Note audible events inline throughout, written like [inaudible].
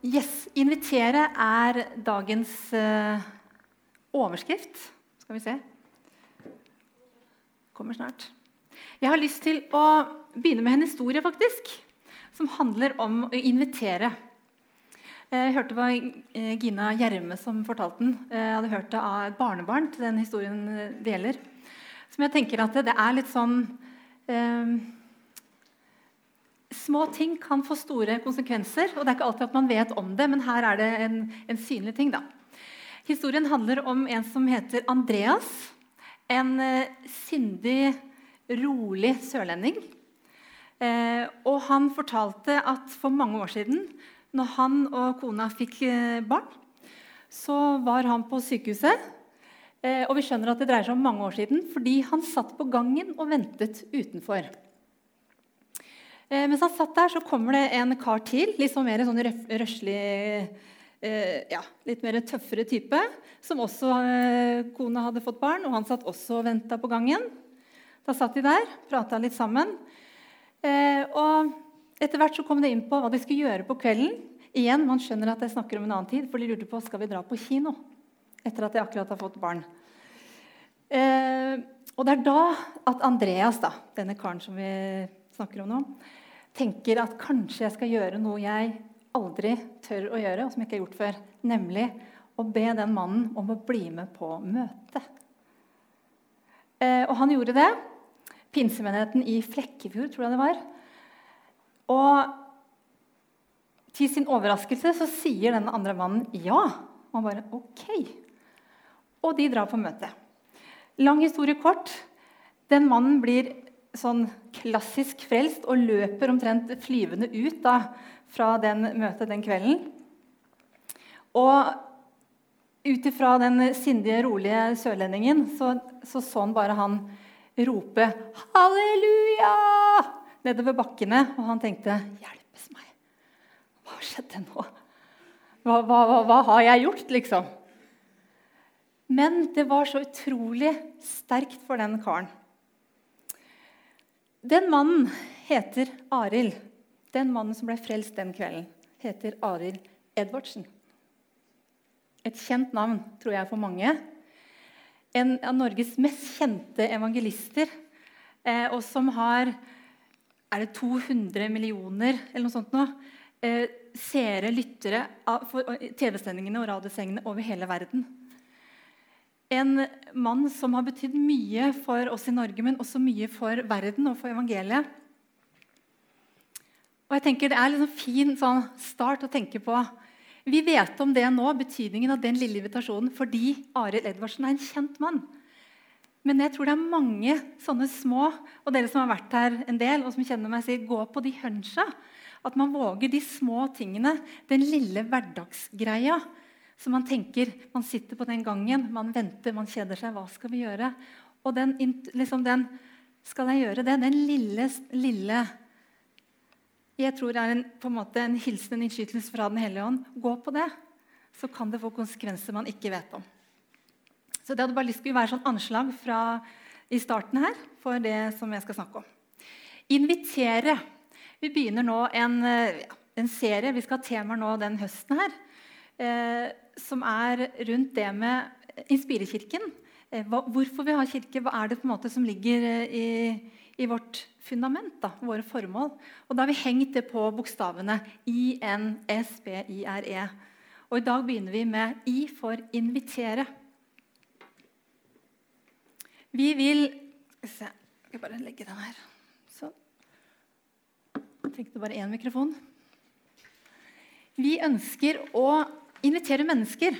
Yes, invitere er dagens uh, overskrift. Skal vi se. Kommer snart. Jeg har lyst til å begynne med en historie faktisk, som handler om å invitere. Eh, jeg hørte det var eh, Gina Gjerme som fortalte den. Jeg hadde hørt det av et barnebarn til den historien det gjelder. Som jeg tenker at det er litt sånn eh, Små ting kan få store konsekvenser, og det er ikke alltid at man vet om det, men her er det en, en synlig ting. da. Historien handler om en som heter Andreas. En eh, sindig, rolig sørlending. Eh, og han fortalte at for mange år siden, når han og kona fikk eh, barn, så var han på sykehuset. Eh, og vi skjønner at det dreier seg om mange år siden, fordi han satt på gangen og ventet utenfor. Eh, mens han satt der, så kommer det en kar til, litt sånn mer sånn røslig eh, ja, Litt mer tøffere type, som også eh, kona hadde fått barn. Og han satt også og venta på gangen. Da satt de der, prata litt sammen. Eh, og etter hvert så kom det inn på hva de skulle gjøre på kvelden. Igjen, Man skjønner at jeg snakker om en annen tid, for de lurte på skal vi dra på kino. Etter at jeg akkurat har fått barn. Eh, og det er da at Andreas, da, denne karen som vi snakker om nå, tenker at kanskje jeg skal gjøre noe jeg aldri tør å gjøre, og som jeg ikke har gjort før, nemlig å be den mannen om å bli med på møte. Eh, og han gjorde det. Pinsemenigheten i Flekkefjord, tror jeg det var. Og til sin overraskelse så sier denne andre mannen ja. Og han bare OK. Og de drar på møte. Lang historie kort. Den mannen blir sånn klassisk frelst og løper omtrent flyvende ut da, fra den møtet den kvelden. Og ut ifra den sindige, rolige sørlendingen så, så, så han bare han rope 'Halleluja!' nedover bakkene. Og han tenkte 'Hjelpes meg! Hva skjedde nå? Hva, hva, hva, hva har jeg gjort?' liksom. Men det var så utrolig sterkt for den karen. Den mannen heter Arild. Den mannen som ble frelst den kvelden, heter Arild Edvardsen. Et kjent navn, tror jeg, for mange. En av Norges mest kjente evangelister, eh, og som har er det 200 millioner eller noe sånt nå, eh, seere, lyttere av TV-sendingene og radiosendingene over hele verden. En mann som har betydd mye for oss i Norge, men også mye for verden og for evangeliet. Og jeg tenker Det er en fin sånn start å tenke på. Vi vet om det nå, betydningen av den lille invitasjonen, fordi Arild Edvardsen er en kjent mann. Men jeg tror det er mange sånne små, og dere som har vært her en del, og som kjenner meg, sier gå på de huncha. At man våger de små tingene, den lille hverdagsgreia. Så man tenker, man sitter på den gangen, man venter, man kjeder seg. Hva skal vi gjøre? Og den, liksom den Skal jeg gjøre det? Den lille, lille Jeg tror det er en, på en måte en hilsen, en innskytelse fra Den hellige ånd. Gå på det. Så kan det få konsekvenser man ikke vet om. Så det hadde bare lyst til å være sånn anslag fra, i starten her for det som jeg skal snakke om. Invitere. Vi begynner nå en, en serie. Vi skal ha temaer nå den høsten her. Eh, som er rundt det med Inspirekirken. Eh, hvorfor vi har kirke, hva er det på en måte som ligger eh, i, i vårt fundament, da, våre formål. Og Da har vi hengt det på bokstavene I-N-S-B-I-R-E. Og I dag begynner vi med I for invitere. Vi vil Skal skal bare legge den her. Sånn. Tenkte bare én mikrofon. Vi ønsker å invitere mennesker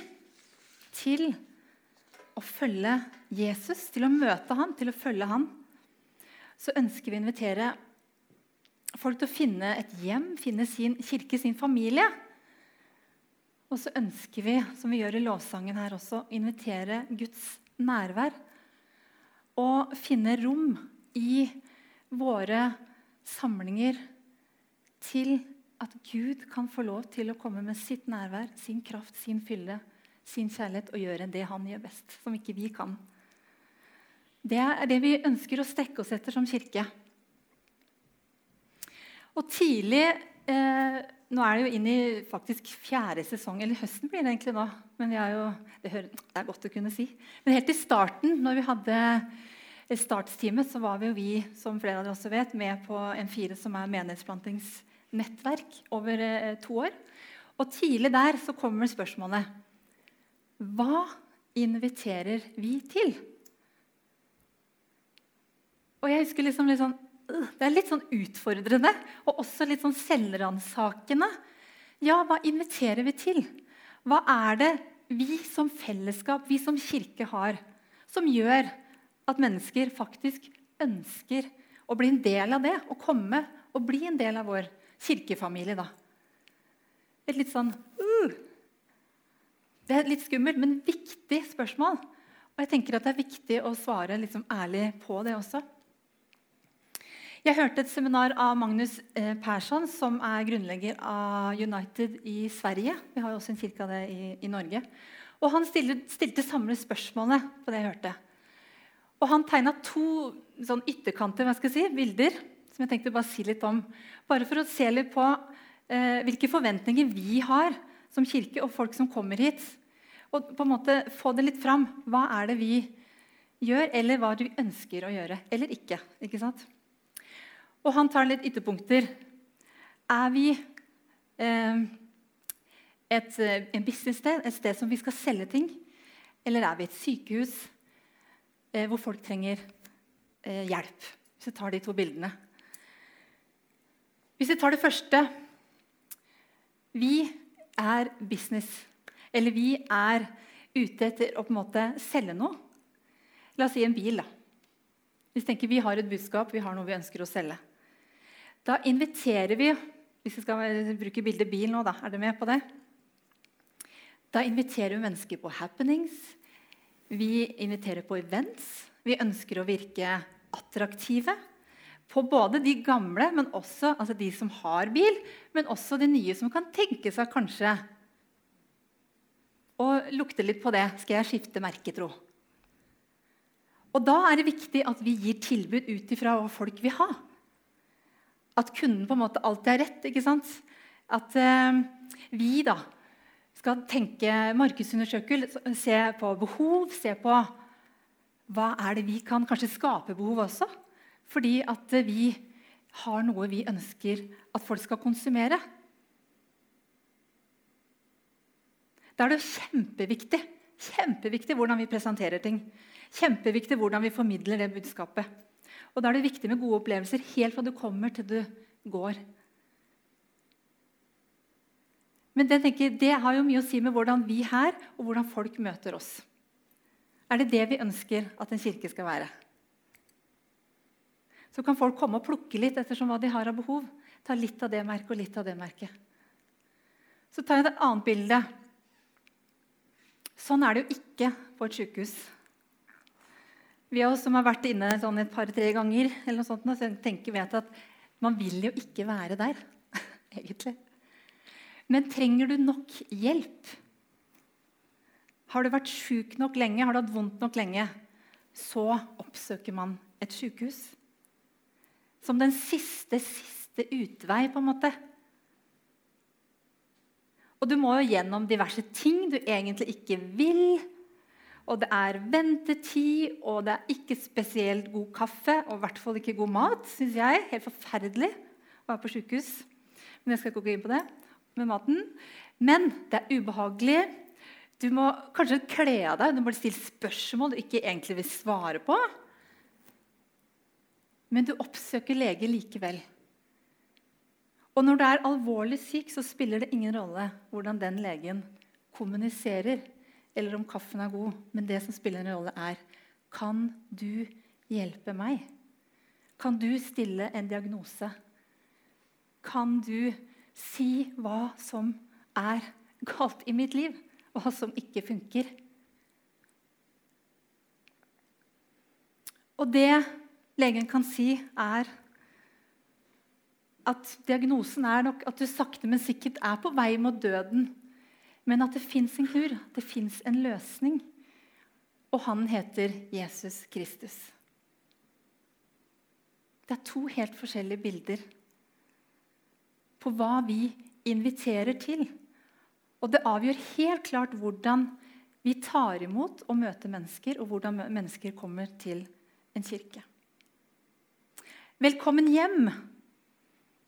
til å følge Jesus, til å møte ham, til å følge ham, så ønsker vi å invitere folk til å finne et hjem, finne sin kirke, sin familie. Og så ønsker vi, som vi gjør i lovsangen her også, å invitere Guds nærvær. Og finne rom i våre samlinger til at Gud kan få lov til å komme med sitt nærvær, sin kraft, sin fylle, sin kjærlighet og gjøre det han gjør best, som ikke vi kan. Det er det vi ønsker å strekke oss etter som kirke. Og tidlig, eh, nå er det jo inn i faktisk fjerde sesong, eller høsten blir det egentlig nå. Men jo, det, hører, det, er godt å kunne si. Men helt i starten, når vi hadde startsteamet, så var vi jo vi, som flere av dere også vet, med på M4, som er menighetsplantingsnettverk, over eh, to år. Og tidlig der så kommer spørsmålet Hva inviterer vi til? Og jeg husker liksom litt sånn det er litt sånn utfordrende og også litt sånn selvransakende. Ja, hva inviterer vi til? Hva er det vi som fellesskap, vi som kirke, har som gjør at mennesker faktisk ønsker å bli en del av det? Å komme og bli en del av vår kirkefamilie, da. Et litt sånn uh, Det er litt skummelt, men viktig spørsmål. Og jeg tenker at det er viktig å svare liksom ærlig på det også. Jeg hørte et seminar av Magnus eh, Persson, som er grunnlegger av United i Sverige. Vi har jo også en kirke av det i, i Norge. Og Han stilte, stilte samme spørsmålet på det jeg hørte. Og Han tegna to sånn ytterkanter, hva skal jeg si, bilder som jeg tenkte bare si litt om. Bare for å se litt på eh, hvilke forventninger vi har som kirke og folk som kommer hit. Og på en måte få det litt fram. Hva er det vi gjør, eller hva vi ønsker å gjøre eller ikke. ikke sant? Og han tar litt ytterpunkter. Er vi eh, et eh, en businesssted, et sted som vi skal selge ting? Eller er vi et sykehus eh, hvor folk trenger eh, hjelp? Hvis jeg tar de to bildene. Hvis vi tar det første Vi er business. Eller vi er ute etter å på en måte selge noe. La oss si en bil. da. Hvis vi tenker vi har et budskap, vi har noe vi ønsker å selge. Da inviterer vi Hvis vi skal bruke bildet bil nå, da, er dere med på det? Da inviterer vi mennesker på happenings. Vi inviterer på events. Vi ønsker å virke attraktive. På både de gamle, men også altså de som har bil, men også de nye som kan tenke seg kanskje å lukte litt på det. Skal jeg skifte merke, tro? Og Da er det viktig at vi gir tilbud ut ifra hva folk vil ha at kunden på en måte alltid er rett. ikke sant? At eh, vi da skal tenke markedsundersøkelse, se på behov, se på hva er det vi kan kanskje skape behov også. Fordi at vi har noe vi ønsker at folk skal konsumere. Da er det kjempeviktig, kjempeviktig hvordan vi presenterer ting. Kjempeviktig hvordan vi formidler det budskapet. Og Da er det viktig med gode opplevelser helt fra du kommer til du går. Men det, tenker, det har jo mye å si med hvordan vi her og hvordan folk møter oss. Er det det vi ønsker at en kirke skal være? Så kan folk komme og plukke litt ettersom hva de har av behov. Ta litt av det merket og litt av det merket. Så tar jeg et annet bilde. Sånn er det jo ikke på et sykehus. Vi av oss som har vært inne sånn et par-tre ganger, eller noe sånt, så tenker vet at man vil jo ikke være der, [laughs] egentlig. Men trenger du nok hjelp? Har du vært sjuk nok lenge, har du hatt vondt nok lenge, så oppsøker man et sykehus. Som den siste, siste utvei, på en måte. Og du må jo gjennom diverse ting du egentlig ikke vil og det er ventetid, og det er ikke spesielt god kaffe, og i hvert fall ikke god mat, syns jeg. Helt forferdelig å være på sykehus. Men jeg skal ikke gå inn på det med maten. Men det er ubehagelig. Du må kanskje kle av deg, du må stille spørsmål du ikke egentlig vil svare på. Men du oppsøker lege likevel. Og når du er alvorlig syk, så spiller det ingen rolle hvordan den legen kommuniserer eller om kaffen er god. Men det som spiller en rolle, er kan du hjelpe meg? Kan du stille en diagnose? Kan du si hva som er galt i mitt liv, hva som ikke funker? Og det legen kan si, er at diagnosen er nok at du sakte, men sikkert er på vei mot døden. Men at det fins en kur, det fins en løsning. Og han heter Jesus Kristus. Det er to helt forskjellige bilder på hva vi inviterer til. Og det avgjør helt klart hvordan vi tar imot og møter mennesker, og hvordan mennesker kommer til en kirke. Velkommen hjem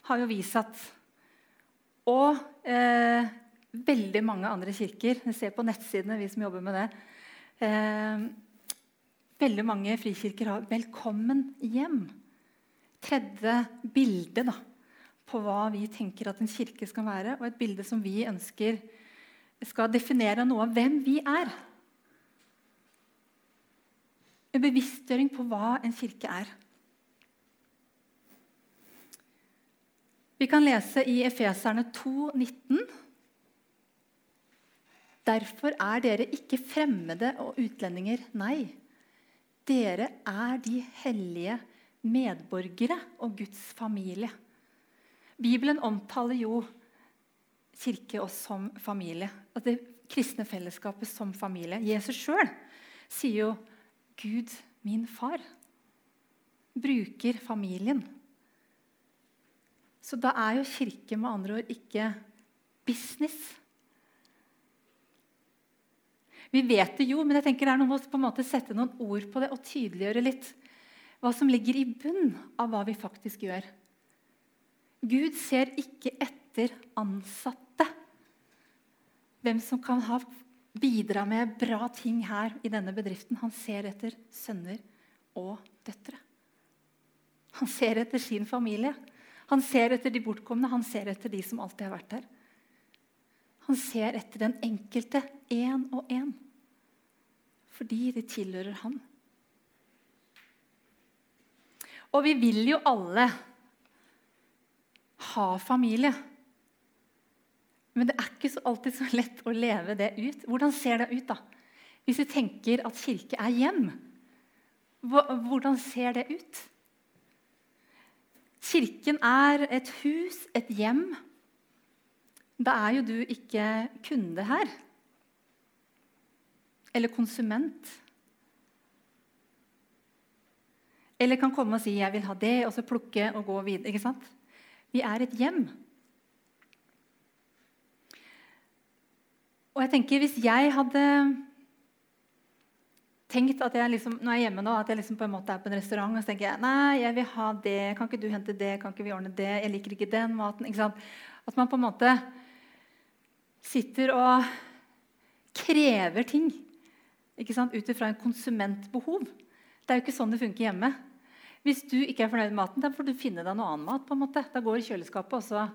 har jo vist at Og eh, veldig mange andre kirker. Vi ser på nettsidene, vi som jobber med det. Eh, veldig mange frikirker har 'Velkommen hjem'. Tredje bilde da, på hva vi tenker at en kirke skal være, og et bilde som vi ønsker skal definere noe av hvem vi er. En bevisstgjøring på hva en kirke er. Vi kan lese i Efeserne 2, 19. Derfor er dere ikke fremmede og utlendinger. Nei, dere er de hellige medborgere og Guds familie. Bibelen omtaler jo kirke oss som familie. Og det kristne fellesskapet som familie. Jesus sjøl sier jo 'Gud, min far'. Bruker familien. Så da er jo kirke med andre ord ikke business. Vi vet det jo, men jeg tenker det er noe med å på en måte sette noen ord på det og tydeliggjøre litt hva som ligger i bunn av hva vi faktisk gjør. Gud ser ikke etter ansatte. Hvem som kan ha, bidra med bra ting her i denne bedriften. Han ser etter sønner og døtre. Han ser etter sin familie. Han ser etter de bortkomne, han ser etter de som alltid har vært der. Han ser etter den enkelte én og én. Fordi de tilhører han. Og vi vil jo alle ha familie. Men det er ikke så alltid så lett å leve det ut. Hvordan ser det ut, da? Hvis vi tenker at kirke er hjem, hvordan ser det ut? Kirken er et hus, et hjem. Da er jo du ikke kunde her. Eller konsument. Eller kan komme og si 'jeg vil ha det', og så plukke og gå videre. ikke sant? Vi er et hjem. Og jeg tenker Hvis jeg hadde tenkt at jeg liksom, når jeg er hjemme nå, at jeg liksom på en måte er på en restaurant og så tenker jeg, nei, jeg vil ha det, kan ikke du hente det, kan ikke vi ordne det, jeg liker ikke den maten. Ikke sant? At man på en måte sitter og krever ting ikke sant? ut ifra en konsumentbehov. Det er jo ikke sånn det funker hjemme. Hvis du ikke er fornøyd med maten, da får du finne deg noe annen mat. på en måte. Da går i kjøleskapet, og så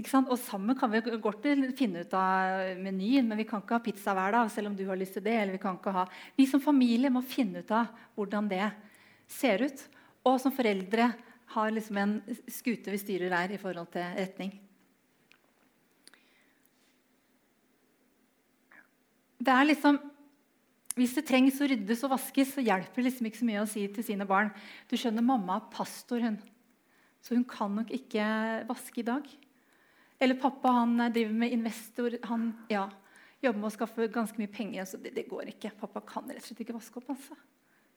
og sammen kan vi godt finne ut av menyen, men vi kan ikke ha pizza hver dag. selv om du har lyst til det, eller Vi kan ikke ha... Vi som familie må finne ut av hvordan det ser ut. Og som foreldre har liksom en skute vi styrer der i forhold til retning. Det er liksom, Hvis det trengs å ryddes og vaskes, så hjelper det liksom ikke så mye å si til sine barn du skjønner, mamma er pastor, hun. så hun kan nok ikke vaske i dag. Eller pappa han driver med investor. Han ja, jobber med å skaffe ganske mye penger. så det, det, går ikke. Pappa kan rett og slett ikke vaske opp. altså.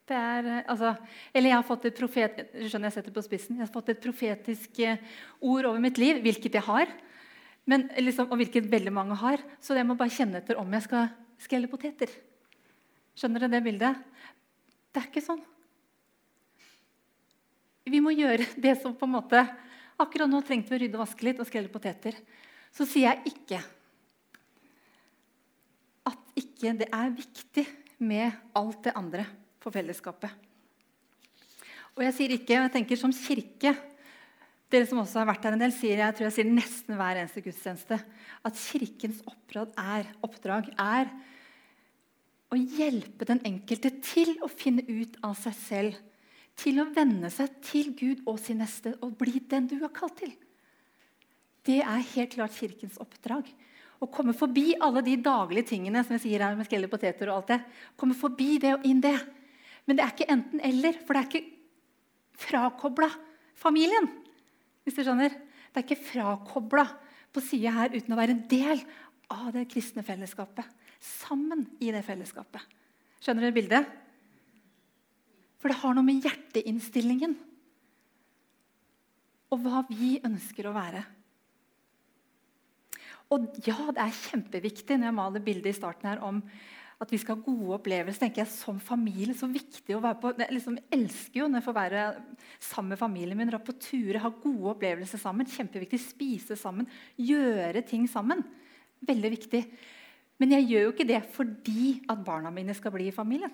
Det er, eh, altså, eller jeg har fått et profet, skjønner jeg setter på spissen, jeg har fått et profetisk eh, ord over mitt liv, hvilket jeg har. Men, liksom, og hvilket veldig mange har. Så jeg må bare kjenne etter om jeg skal skrelle poteter. Skjønner dere det bildet? Det er ikke sånn. Vi må gjøre det som på en måte Akkurat nå trengte vi å rydde og vaske litt og skrelle poteter. Så sier jeg ikke at ikke det er viktig med alt det andre for fellesskapet. Og jeg sier ikke, og jeg tenker som kirke Dere som også har vært her en del, sier jeg tror jeg sier nesten hver eneste gudstjeneste at Kirkens er, oppdrag er å hjelpe den enkelte til å finne ut av seg selv til å venne seg til Gud og sin neste og bli den du er kalt til. Det er helt klart Kirkens oppdrag. Å komme forbi alle de daglige tingene som jeg sier her med skreller poteter og alt det. Komme forbi det og inn det. Men det er ikke enten-eller, for det er ikke frakobla familien. Hvis du skjønner? Det er ikke frakobla på sida her uten å være en del av det kristne fellesskapet. Sammen i det fellesskapet. Skjønner dere bildet? For det har noe med hjerteinnstillingen og hva vi ønsker å være. Og ja, det er kjempeviktig når jeg maler bildet i starten her om at vi skal ha gode opplevelser. tenker jeg Som familie så viktig å være på, Jeg liksom elsker jo når jeg får være sammen med familien min, dra på turer, ha gode opplevelser sammen. Kjempeviktig. Spise sammen, gjøre ting sammen. Veldig viktig. Men jeg gjør jo ikke det fordi at barna mine skal bli i familien.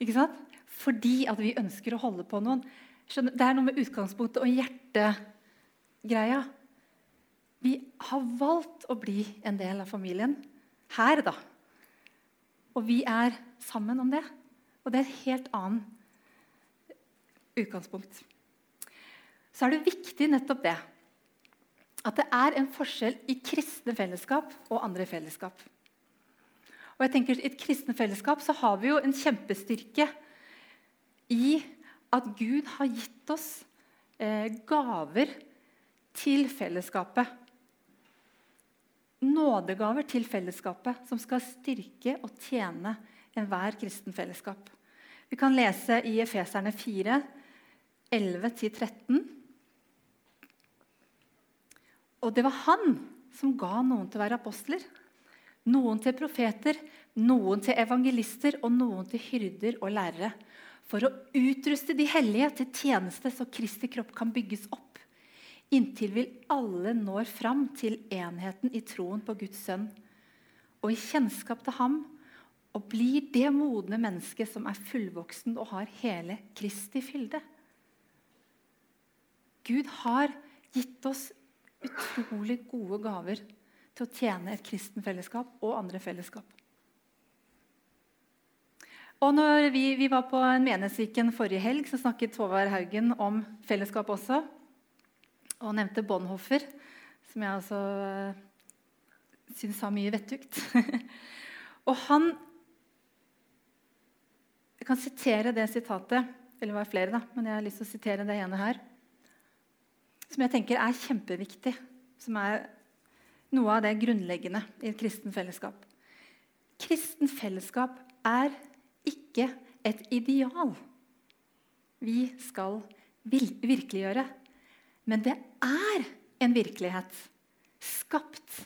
Ikke sant? Fordi at vi ønsker å holde på noen. Det er noe med utgangspunktet og hjertegreia. Vi har valgt å bli en del av familien her, da. Og vi er sammen om det. Og det er et helt annet utgangspunkt. Så er det viktig nettopp det at det er en forskjell i kristne fellesskap og andre fellesskap. Og jeg tenker I et kristne fellesskap så har vi jo en kjempestyrke i at Gud har gitt oss eh, gaver til fellesskapet nådegaver til fellesskapet som skal styrke og tjene enhver kristen fellesskap. Vi kan lese i Efeserne 4, 11-13. Og det var han som ga noen til å være apostler, noen til profeter, noen til evangelister og noen til hyrder og lærere, for å utruste de hellige til tjeneste så Kristi kropp kan bygges opp. Inntil vil alle når fram til enheten i troen på Guds sønn. Og i kjennskap til ham, og blir det modne mennesket som er fullvoksen og har hele Kristi fylde. Gud har gitt oss utrolig gode gaver til å tjene et kristen fellesskap og andre fellesskap. Og når vi, vi var på en menighetsviken forrige helg, så snakket Håvard Haugen om fellesskap også og nevnte Bonhoffer, som jeg altså uh, syns har mye vettugt. [laughs] og han Jeg kan sitere det sitatet, eller det var flere, da, men jeg har lyst til å sitere det ene her. Som jeg tenker er kjempeviktig, som er noe av det grunnleggende i et kristen fellesskap. Kristen fellesskap er ikke et ideal vi skal virkeliggjøre. Men det er en virkelighet skapt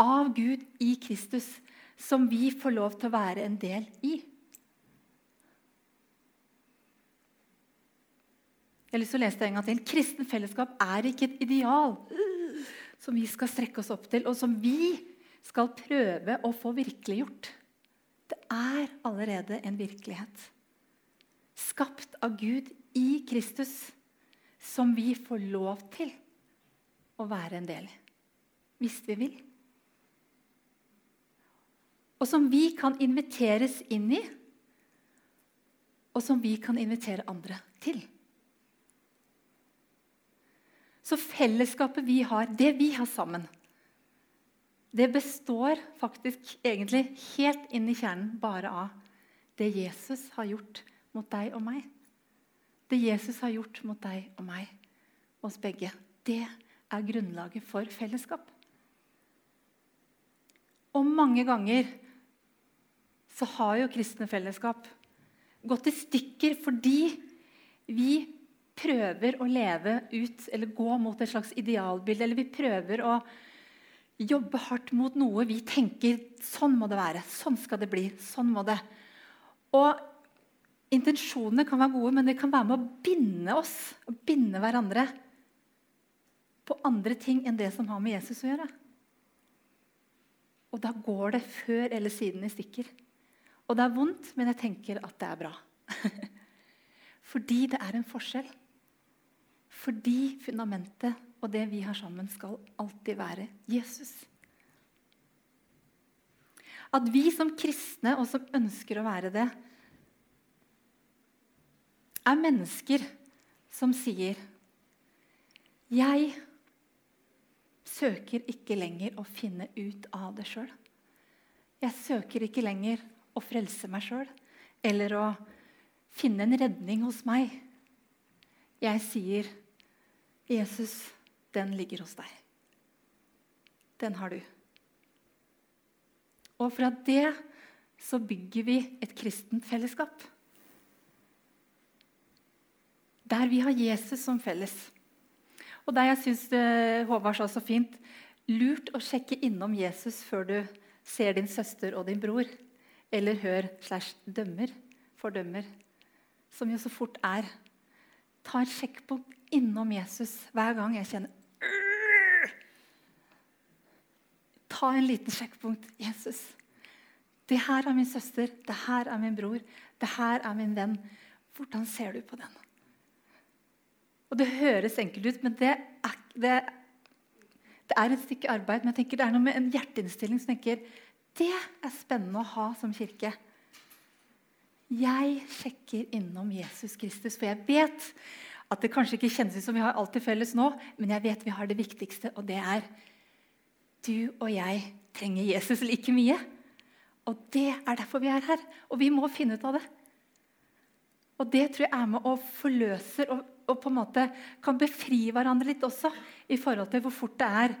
av Gud i Kristus som vi får lov til å være en del i. Jeg har lyst til å lese det en gang til. Kristen fellesskap er ikke et ideal som vi skal strekke oss opp til, og som vi skal prøve å få virkeliggjort. Det er allerede en virkelighet. Skapt av Gud i Kristus som vi får lov til å være en del i. hvis vi vil. Og som vi kan inviteres inn i, og som vi kan invitere andre til. Så fellesskapet vi har, det vi har sammen, det består faktisk egentlig helt inn i kjernen bare av det Jesus har gjort mot deg og meg. Det Jesus har gjort mot deg og meg, oss begge, det er grunnlaget for fellesskap. Og mange ganger så har jo kristne fellesskap gått i stykker fordi vi prøver å leve ut eller gå mot et slags idealbilde. Eller vi prøver å jobbe hardt mot noe vi tenker sånn må det være. Sånn skal det bli. Sånn må det. Og Intensjonene kan være gode, men det kan være med å binde oss og binde hverandre på andre ting enn det som har med Jesus å gjøre. Og da går det før eller siden i stykker. Og det er vondt, men jeg tenker at det er bra. [laughs] Fordi det er en forskjell. Fordi fundamentet og det vi har sammen, skal alltid være Jesus. At vi som kristne, og som ønsker å være det, er mennesker som sier Jeg søker ikke lenger å finne ut av det sjøl. Jeg søker ikke lenger å frelse meg sjøl eller å finne en redning hos meg. Jeg sier, 'Jesus, den ligger hos deg. Den har du.' Og fra det så bygger vi et kristent fellesskap. Der vi har Jesus som felles. Og der jeg syns Håvard sa så fint Lurt å sjekke innom Jesus før du ser din søster og din bror. Eller hør slash dømmer, fordømmer, som jo så fort er. Ta et sjekkpunkt innom Jesus hver gang jeg kjenner Ta en liten sjekkpunkt. Jesus, det her er min søster, det her er min bror, det her er min venn. Hvordan ser du på den? Og Det høres enkelt ut, men det er, det, det er et stykke arbeid. Men jeg tenker det er noe med en hjerteinnstilling som tenker det er spennende å ha som kirke. Jeg sjekker innom Jesus Kristus, for jeg vet at det kanskje ikke kjennes ut som vi har alt til felles nå, men jeg vet vi har det viktigste, og det er du og jeg trenger Jesus like mye. Og det er derfor vi er her. Og vi må finne ut av det. Og det tror jeg er med og forløser og, og på en måte kan befri hverandre litt også i forhold til hvor fort det er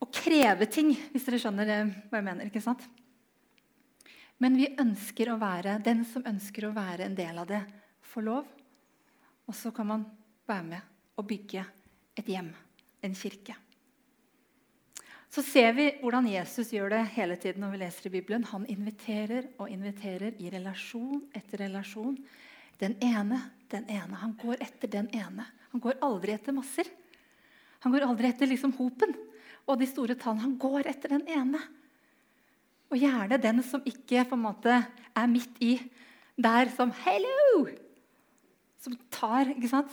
å kreve ting, hvis dere skjønner hva jeg mener. ikke sant? Men vi ønsker å være, den som ønsker å være en del av det, får lov. Og så kan man være med og bygge et hjem, en kirke. Så ser vi hvordan Jesus gjør det hele tiden når vi leser i Bibelen. Han inviterer og inviterer i relasjon etter relasjon. Den ene, den ene. Han går etter den ene. Han går aldri etter masser. Han går aldri etter liksom hopen og de store tallene. Han går etter den ene. Og gjerne den som ikke på en måte er midt i der som Hello! Som tar, ikke sant?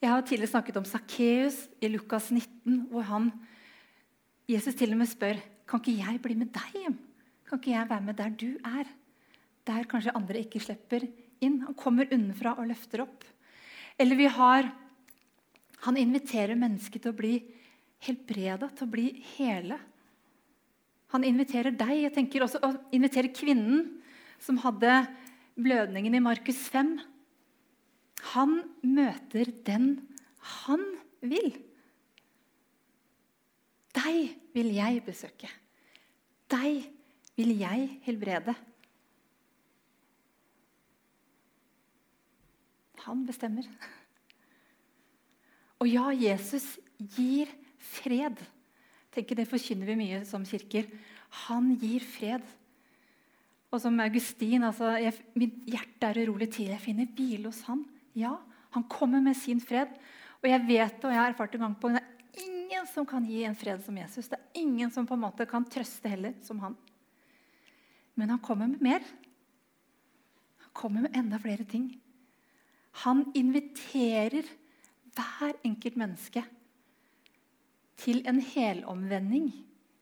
Jeg har tidligere snakket om Sakkeus i Lukas 19, hvor han, Jesus til og med spør kan ikke jeg bli med deg hjem. Kan ikke jeg være med der du er? Der kanskje andre ikke slipper inn. Han kommer unnafra og løfter opp. Eller vi har Han inviterer mennesket til å bli helbreda, til å bli hele. Han inviterer deg. Jeg tenker også å invitere kvinnen som hadde blødningen i Markus 5. Han møter den han vil. Deg vil jeg besøke. Deg vil jeg helbrede. Han bestemmer. Og ja, Jesus gir fred. Tenk, Det forkynner vi mye som kirker. Han gir fred. Og som Augustin altså, jeg, Mitt hjerte er urolig til jeg finner hvile hos han. Ja, han kommer med sin fred. Og jeg vet og jeg har erfart en gang på det er ingen som kan gi en fred som Jesus. Det er ingen som på en måte kan trøste heller som han. Men han kommer med mer. Han kommer med enda flere ting. Han inviterer hver enkelt menneske til en helomvending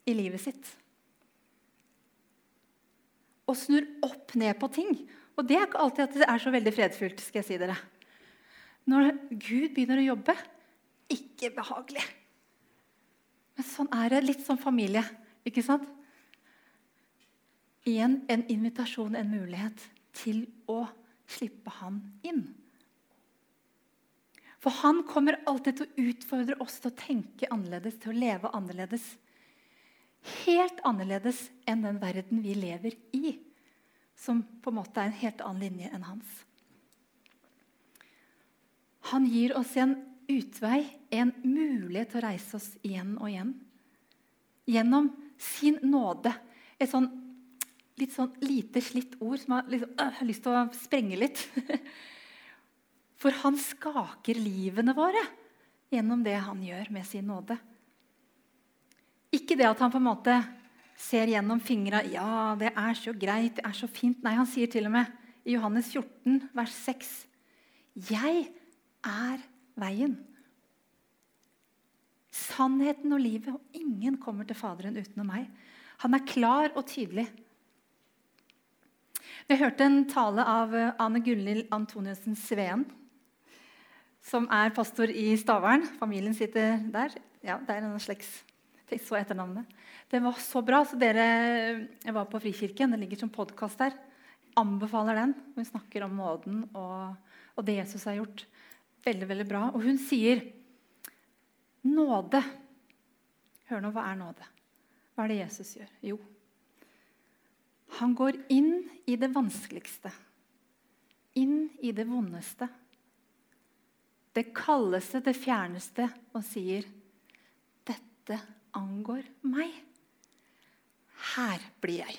i livet sitt. Og snur opp ned på ting. Og det er ikke alltid at det er så veldig fredfullt. skal jeg si dere. Når Gud begynner å jobbe ikke behagelig. Men sånn er det. Litt som familie. ikke sant? Igjen en invitasjon, en mulighet til å slippe han inn. For han kommer alltid til å utfordre oss til å tenke annerledes, til å leve annerledes. Helt annerledes enn den verden vi lever i, som på en måte er en helt annen linje enn hans. Han gir oss en utvei, en mulighet til å reise oss igjen og igjen. Gjennom sin nåde. Et sånn litt sånn lite slitt ord som har, liksom, øh, lyst til å sprenge litt. [laughs] For han skaker livene våre gjennom det han gjør med sin nåde. Ikke det at han på en måte ser gjennom fingra ja, det er så greit, det er så fint. Nei, han sier til og med i Johannes 14, vers 6.: Jeg er veien, sannheten og livet, og ingen kommer til Faderen utenom meg. Han er klar og tydelig. Jeg hørte en tale av Ane Gunhild Antoniussen Sveen som er pastor i Stavern. Familien sitter der. Ja, det er en slags Fikk så etternavnet. Det var så bra. så dere, Jeg var på Frikirken. Det ligger som podkast der. Anbefaler den. Hun snakker om nåden og, og, det Jesus har gjort. Veldig, veldig bra. Og hun sier nåde. Hør nå, hva er nåde? Hva er det Jesus gjør? Jo, han går inn i det vanskeligste. Inn i det vondeste det kaldeste, det fjerneste, og sier, 'Dette angår meg'. Her blir jeg.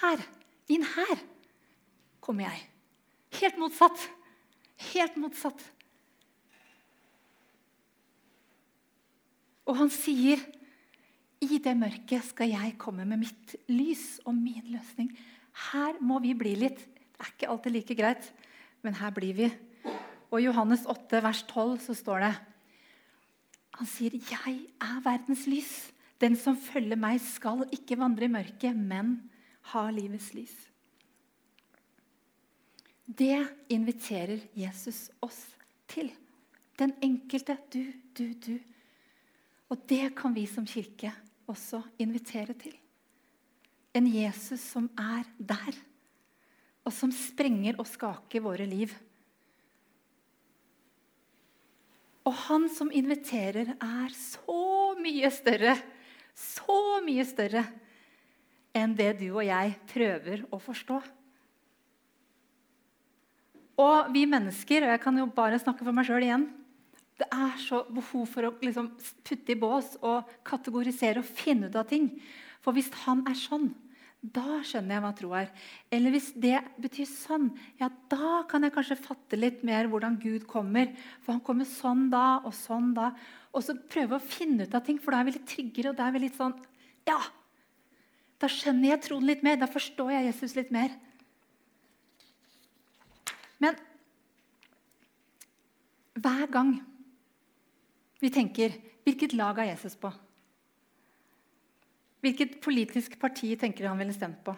Her, inn her, kommer jeg. Helt motsatt. Helt motsatt. Og han sier, 'I det mørket skal jeg komme med mitt lys og min løsning'. Her må vi bli litt. Det er ikke alltid like greit, men her blir vi. Og I Johannes 8, vers 12 så står det Han sier, 'Jeg er verdens lys'. Den som følger meg, skal ikke vandre i mørket, men ha livets lys. Det inviterer Jesus oss til. Den enkelte du, du, du. Og det kan vi som kirke også invitere til. En Jesus som er der, og som sprenger og skaker våre liv. Og han som inviterer, er så mye større, så mye større enn det du og jeg prøver å forstå. Og vi mennesker, og jeg kan jo bare snakke for meg sjøl igjen Det er så behov for å liksom putte i bås og kategorisere og finne ut av ting. For hvis han er sånn, da skjønner jeg hva tro er. Eller hvis det betyr sånn, ja, da kan jeg kanskje fatte litt mer hvordan Gud kommer. For han kommer sånn da og sånn da. Og så prøve å finne ut av ting, for da er vi litt tryggere. og da er vi litt sånn, ja, da skjønner jeg troen litt mer. Da forstår jeg Jesus litt mer. Men hver gang vi tenker 'Hvilket lag er Jesus på?' Hvilket politisk parti tenker han ville stemt på?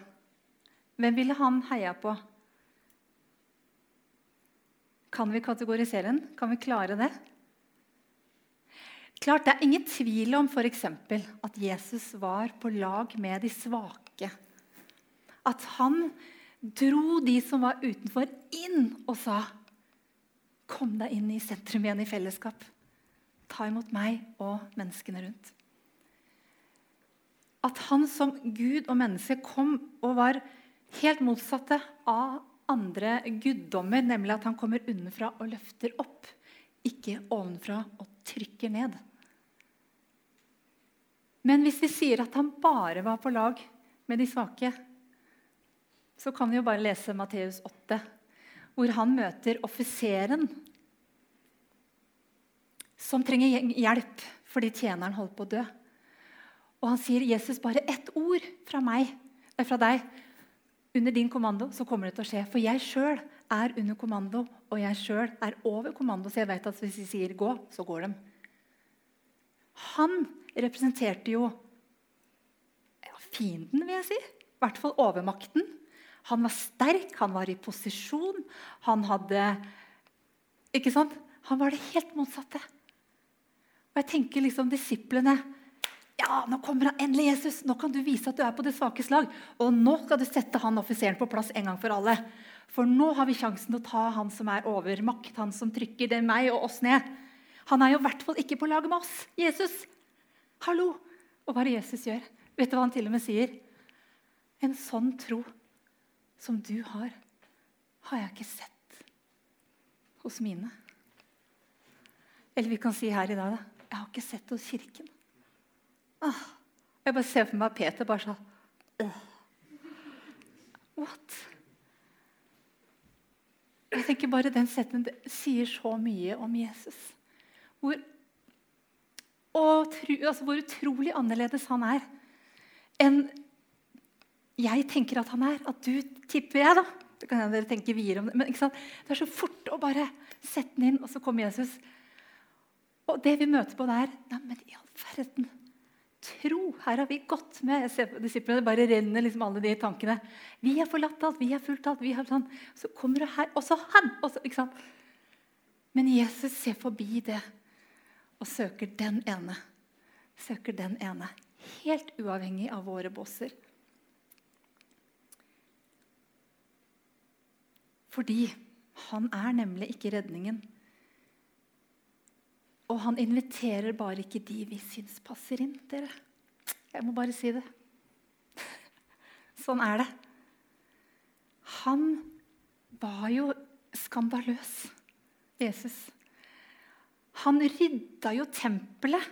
Hvem ville han heia på? Kan vi kategorisere den? Kan vi klare det? Klart, Det er ingen tvil om eksempel, at Jesus var på lag med de svake. At han dro de som var utenfor, inn og sa Kom deg inn i sentrum igjen i fellesskap. Ta imot meg og menneskene rundt. At han som Gud og menneske kom og var helt motsatte av andre guddommer, nemlig at han kommer unnenfra og løfter opp, ikke ovenfra og trykker ned. Men hvis vi sier at han bare var på lag med de svake, så kan vi jo bare lese Matteus 8, hvor han møter offiseren som trenger hjelp fordi tjeneren holder på å dø. Og han sier, 'Jesus, bare ett ord fra meg, fra deg, under din kommando, så kommer det til å skje.' For jeg sjøl er under kommando, og jeg sjøl er over kommando. Så jeg vet at hvis de sier 'gå', så går de. Han representerte jo ja, fienden, vil jeg si. I hvert fall overmakten. Han var sterk, han var i posisjon. Han hadde Ikke sant? Han var det helt motsatte. Og jeg tenker liksom disiplene ja, nå kommer han endelig, Jesus. Nå kan du vise at du er på det svake slag. Og nå skal du sette han offiseren på plass en gang for alle. For nå har vi sjansen til å ta han som er over makt, han som trykker det meg og oss ned. Han er jo i hvert fall ikke på lag med oss. Jesus. Hallo! Og hva er det Jesus gjør? Vet du hva han til og med sier? En sånn tro som du har, har jeg ikke sett hos mine. Eller vi kan si her i dag da, jeg har ikke sett hos Kirken. Ah, jeg bare ser for meg Peter bare sånn. What? Jeg tenker bare Den setningen sier så mye om Jesus. Hvor og altså hvor utrolig annerledes han er enn jeg tenker at han er. At du tipper jeg, da. Det kan dere tenke videre om det. Men det er så fort å bare sette den inn, og så kommer Jesus. Og det vi møter på der Neimen, i all verden. Tro. Her har vi gått med. Jeg ser på disiplene, Det bare renner liksom alle de tankene. Vi har forlatt alt, vi har fulgt alt. vi har sånn. Så kommer du her, og så han! Også, ikke sant? Men Jesus ser forbi det og søker den ene. Søker den ene. Helt uavhengig av våre bosser. Fordi han er nemlig ikke redningen. Og han inviterer bare ikke de vi syns passer inn. dere. Jeg må bare si det. [laughs] Sånn er det. Han var jo skandaløs, Jesus. Han rydda jo tempelet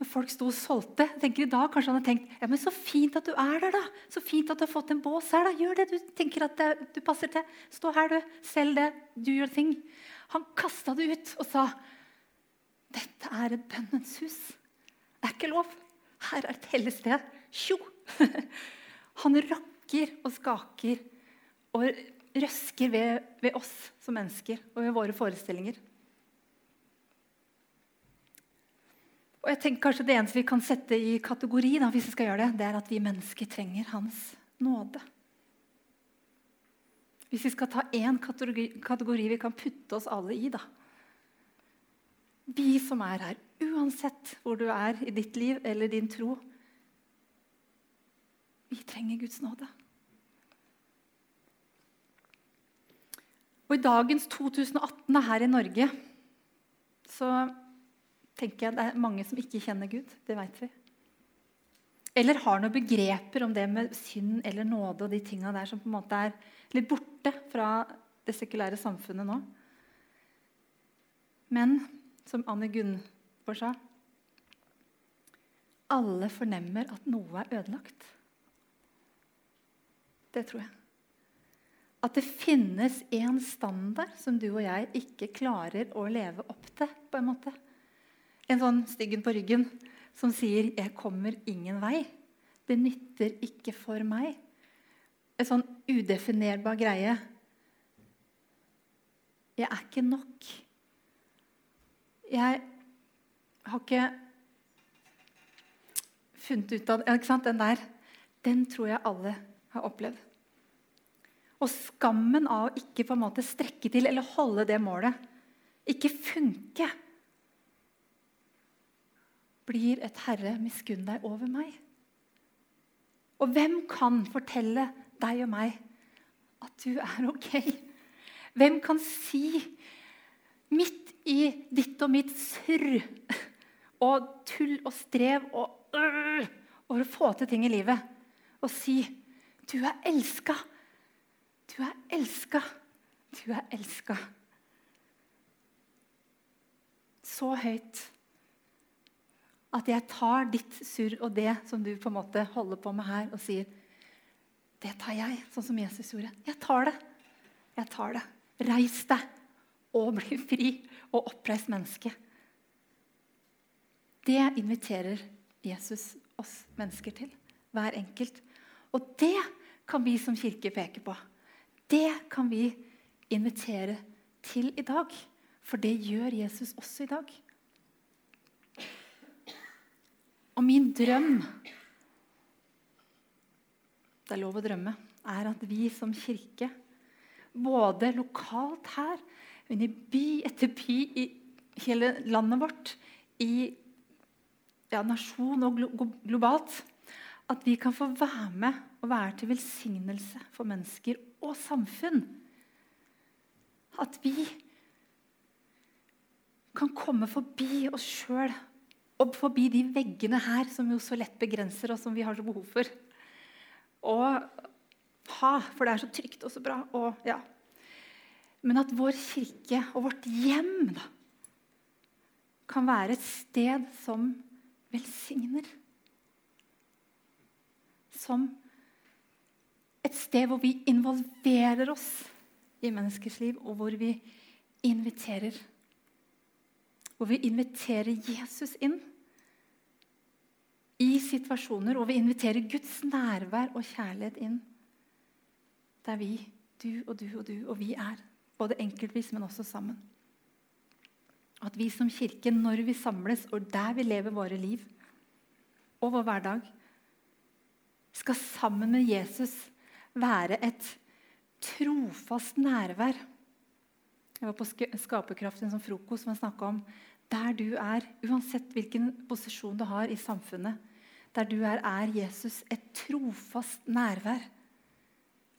når folk sto og solgte. Jeg tenker I dag kanskje han har tenkt ja, men så fint at du er der. da. Så fint at du har fått en bås her. da. Gjør det du tenker at du passer til. Stå her, du. Selg det. Do your thing. Han kasta det ut og sa dette er et bønnens hus. Det er ikke lov. Her er et hellig sted. Tjo! [laughs] Han rakker og skaker og røsker ved, ved oss som mennesker og ved våre forestillinger. Og jeg tenker kanskje Det eneste vi kan sette i kategori, da, hvis vi skal gjøre det, det er at vi mennesker trenger Hans nåde. Hvis vi skal ta én kategori, kategori, vi kan putte oss alle i, da. Vi som er her, uansett hvor du er i ditt liv eller din tro, vi trenger Guds nåde. Og I dagens 2018 her i Norge så tenker jeg det er mange som ikke kjenner Gud. Det veit vi. Eller har noen begreper om det med synd eller nåde og de tinga der som på en måte er litt borte fra det sekulære samfunnet nå. Men som Anne Gunnborg sa alle fornemmer at noe er ødelagt. Det tror jeg. At det finnes en standard som du og jeg ikke klarer å leve opp til. på en måte en sånn styggen på ryggen som sier 'Jeg kommer ingen vei'. Det nytter ikke for meg. En sånn udefinerbar greie. Jeg er ikke nok. Jeg har ikke funnet ut av ikke sant? Den der, den tror jeg alle har opplevd. Og skammen av å ikke på en måte strekke til eller holde det målet, ikke funke blir et Herre, miskunn deg over meg. Og hvem kan fortelle deg og meg at du er ok? Hvem kan si, midt i ditt og mitt surr og tull og strev og øh, å få til ting i livet, og si du er elska, du er elska, du er elska. Så høyt at jeg tar ditt surr og det som du på en måte holder på med her, og sier Det tar jeg, sånn som Jesus gjorde. Jeg tar det. Jeg tar det. Reis deg og bli fri og oppreist menneske. Det inviterer Jesus oss mennesker til. Hver enkelt. Og det kan vi som kirke peke på. Det kan vi invitere til i dag. For det gjør Jesus også i dag. Og min drøm Det er lov å drømme er at vi som kirke, både lokalt her, men i by etter by i hele landet vårt, i ja, nasjon og globalt, at vi kan få være med og være til velsignelse for mennesker og samfunn. At vi kan komme forbi oss sjøl og forbi de veggene her som jo så lett begrenser oss, som vi har så behov for. Og ha, for det er så trygt og så bra. Og, ja. Men at vår kirke og vårt hjem da, kan være et sted som velsigner. Som et sted hvor vi involverer oss i menneskers liv, og hvor vi inviterer. Hvor vi inviterer Jesus inn i situasjoner, og vi inviterer Guds nærvær og kjærlighet inn. Der vi, du og du og du og vi er. Både enkeltvis, men også sammen. At vi som kirke, når vi samles, og der vi lever våre liv og vår hverdag, skal sammen med Jesus være et trofast nærvær. Jeg var på Skaperkraft en sånn frokost som snakka om der du er, uansett hvilken posisjon du har i samfunnet, der du er, er Jesus et trofast nærvær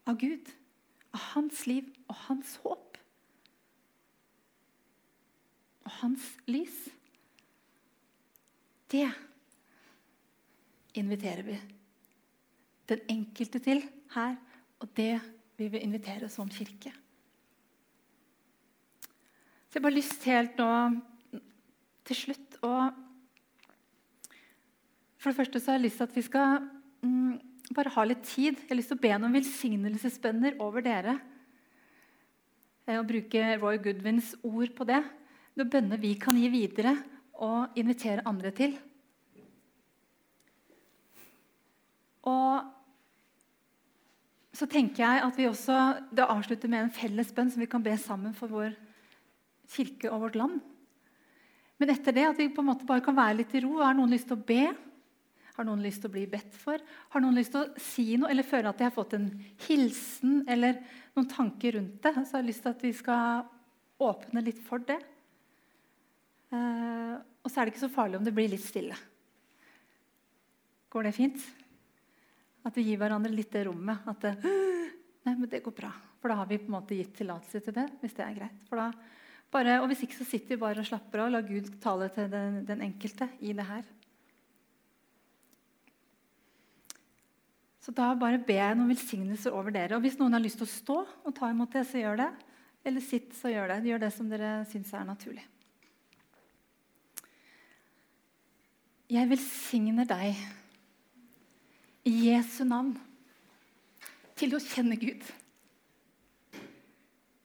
av Gud, av hans liv og hans håp. Og hans lys. Det inviterer vi den enkelte til her, og det vil vi invitere som kirke. Så jeg har bare lyst helt nå til slutt å For det første så har jeg lyst til at vi skal mm, bare ha litt tid. Jeg har lyst til å be noen velsignelsesbønner over dere. Eh, og bruke Roy Goodwins ord på det. Noen bønner vi kan gi videre og invitere andre til. Og så tenker jeg at vi også det avslutter med en felles bønn som vi kan be sammen for vår kirke og vårt land. Men etter det at vi på en måte bare kan være litt i ro. Har noen lyst til å be? Har noen lyst til å bli bedt for? Har noen lyst til å si noe eller føle at de har fått en hilsen eller noen tanker rundt det? Så jeg har lyst til at vi skal åpne litt for det. Uh, og så er det ikke så farlig om det blir litt stille. Går det fint? At vi gir hverandre litt det rommet. At det, nei, men det går bra. For da har vi på en måte gitt tillatelse til det. hvis det er greit. Da, bare, og Hvis ikke så sitter vi bare og slapper av og lar Gud tale til den, den enkelte i det her. Så da bare ber jeg noen velsignelser over dere. Og Hvis noen har lyst til å stå og ta imot det, så gjør det. Eller sitt, så gjør det. Gjør det som dere syns er naturlig. Jeg velsigner deg i Jesu navn til å kjenne Gud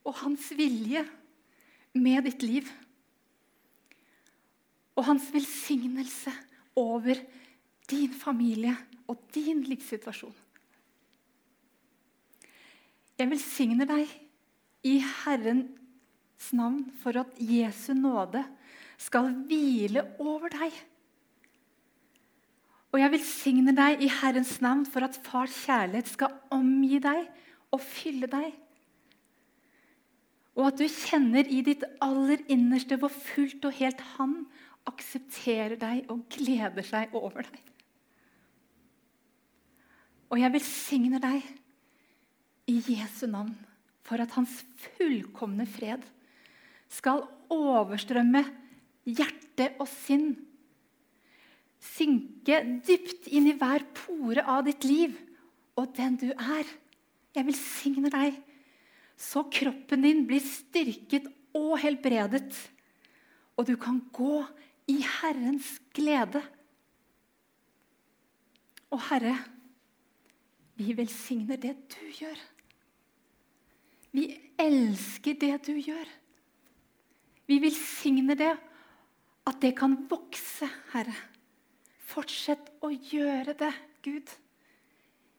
og hans vilje med ditt liv. Og hans velsignelse over din familie og din livssituasjon. Jeg velsigner deg i Herrens navn for at Jesu nåde skal hvile over deg og jeg velsigner deg i Herrens navn for at fars kjærlighet skal omgi deg og fylle deg. Og at du kjenner i ditt aller innerste hvor fullt og helt Han aksepterer deg og gleder seg over deg. Og jeg velsigner deg i Jesu navn for at Hans fullkomne fred skal overstrømme hjerte og sinn synke dypt inn i hver pore av ditt liv og den du er. Jeg velsigner deg så kroppen din blir styrket og helbredet, og du kan gå i Herrens glede. Og Herre, vi velsigner det du gjør. Vi elsker det du gjør. Vi velsigner det, at det kan vokse, Herre. Fortsett å gjøre det, Gud.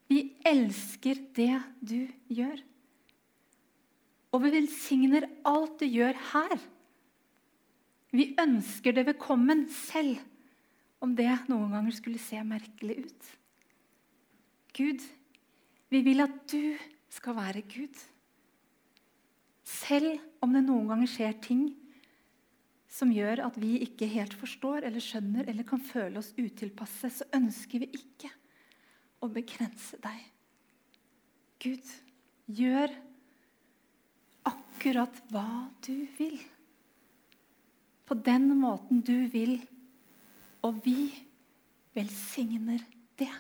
Vi elsker det du gjør. Og vi velsigner alt du gjør her. Vi ønsker det velkommen selv, om det noen ganger skulle se merkelig ut. Gud, vi vil at du skal være Gud. Selv om det noen ganger skjer ting som gjør at vi ikke helt forstår eller skjønner eller kan føle oss utilpasse, så ønsker vi ikke å begrense deg. Gud, gjør akkurat hva du vil. På den måten du vil, og vi velsigner det.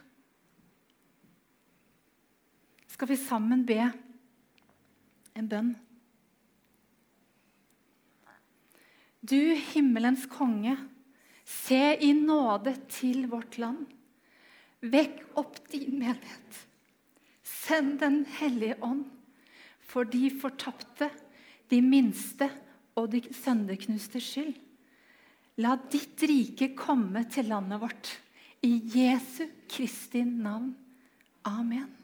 Skal vi sammen be en bønn? Du himmelens konge, se i nåde til vårt land. Vekk opp din menighet. Send Den hellige ånd for de fortapte, de minste og de sønderknuste skyld. La ditt rike komme til landet vårt. I Jesu Kristi navn. Amen.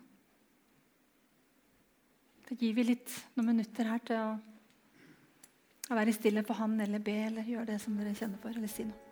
Da gir vi litt noen minutter her til å å være stille for han eller be eller gjøre det som dere kjenner for, eller si noe.